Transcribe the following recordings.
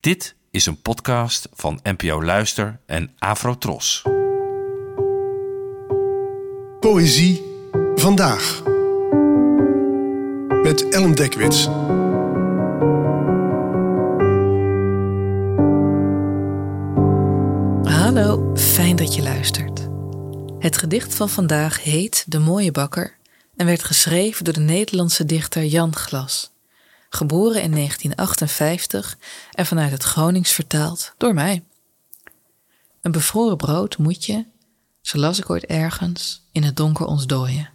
Dit is een podcast van NPO Luister en Afrotros. Poëzie vandaag. Met Ellen Dekwits. Hallo, fijn dat je luistert. Het gedicht van vandaag heet De Mooie Bakker en werd geschreven door de Nederlandse dichter Jan Glas. Geboren in 1958 en vanuit het Gronings vertaald door mij. Een bevroren brood moet je, zo las ik ooit ergens, in het donker ontdooien.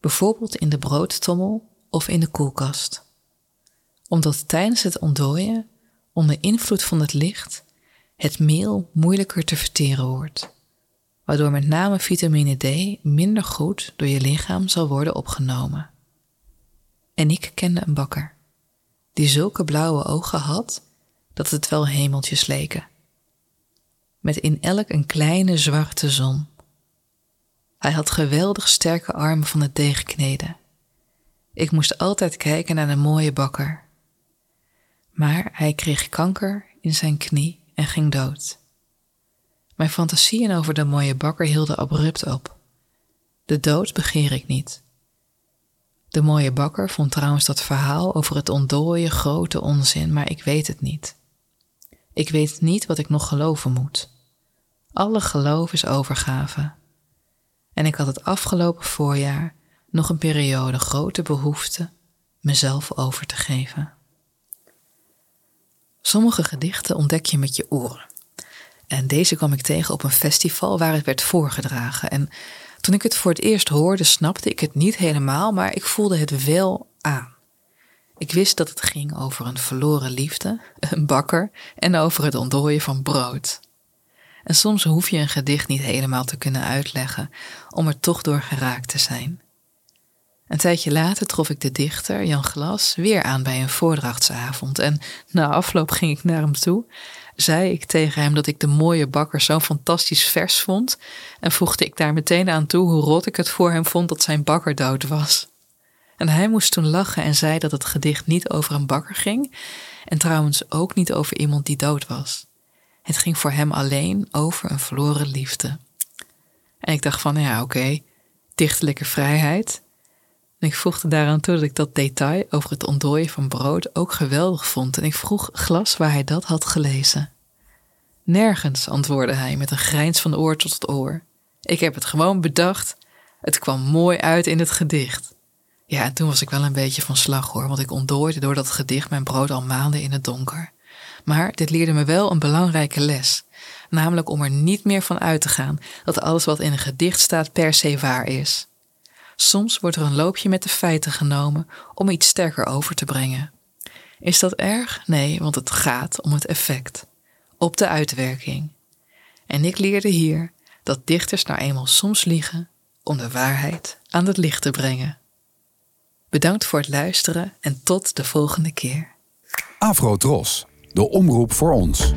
Bijvoorbeeld in de broodtommel of in de koelkast. Omdat tijdens het ontdooien, onder invloed van het licht, het meel moeilijker te verteren wordt, waardoor met name vitamine D minder goed door je lichaam zal worden opgenomen. En ik kende een bakker, die zulke blauwe ogen had dat het wel hemeltjes leken, met in elk een kleine zwarte zon. Hij had geweldig sterke armen van het deeg kneden. Ik moest altijd kijken naar de mooie bakker. Maar hij kreeg kanker in zijn knie en ging dood. Mijn fantasieën over de mooie bakker hielden abrupt op. De dood begeer ik niet. De mooie bakker vond trouwens dat verhaal over het ontdooien grote onzin, maar ik weet het niet. Ik weet niet wat ik nog geloven moet. Alle geloof is overgave. En ik had het afgelopen voorjaar nog een periode grote behoefte mezelf over te geven. Sommige gedichten ontdek je met je oren. En deze kwam ik tegen op een festival waar het werd voorgedragen. En toen ik het voor het eerst hoorde, snapte ik het niet helemaal, maar ik voelde het wel aan. Ik wist dat het ging over een verloren liefde, een bakker en over het ontdooien van brood. En soms hoef je een gedicht niet helemaal te kunnen uitleggen om er toch door geraakt te zijn. Een tijdje later trof ik de dichter, Jan Glas, weer aan bij een voordrachtsavond en na afloop ging ik naar hem toe, zei ik tegen hem dat ik de mooie bakker zo fantastisch vers vond en voegde ik daar meteen aan toe hoe rot ik het voor hem vond dat zijn bakker dood was. En hij moest toen lachen en zei dat het gedicht niet over een bakker ging en trouwens ook niet over iemand die dood was. Het ging voor hem alleen over een verloren liefde. En ik dacht van, ja oké, dichtelijke vrijheid, en ik voegde daaraan toe dat ik dat detail over het ontdooien van brood ook geweldig vond en ik vroeg Glas waar hij dat had gelezen. Nergens, antwoordde hij met een grijns van oor tot oor. Ik heb het gewoon bedacht. Het kwam mooi uit in het gedicht. Ja, en toen was ik wel een beetje van slag hoor, want ik ontdooide door dat gedicht mijn brood al maanden in het donker. Maar dit leerde me wel een belangrijke les, namelijk om er niet meer van uit te gaan dat alles wat in een gedicht staat per se waar is. Soms wordt er een loopje met de feiten genomen om iets sterker over te brengen. Is dat erg? Nee, want het gaat om het effect, op de uitwerking. En ik leerde hier dat dichters nou eenmaal soms liegen om de waarheid aan het licht te brengen. Bedankt voor het luisteren en tot de volgende keer. Afro Tros, de omroep voor ons.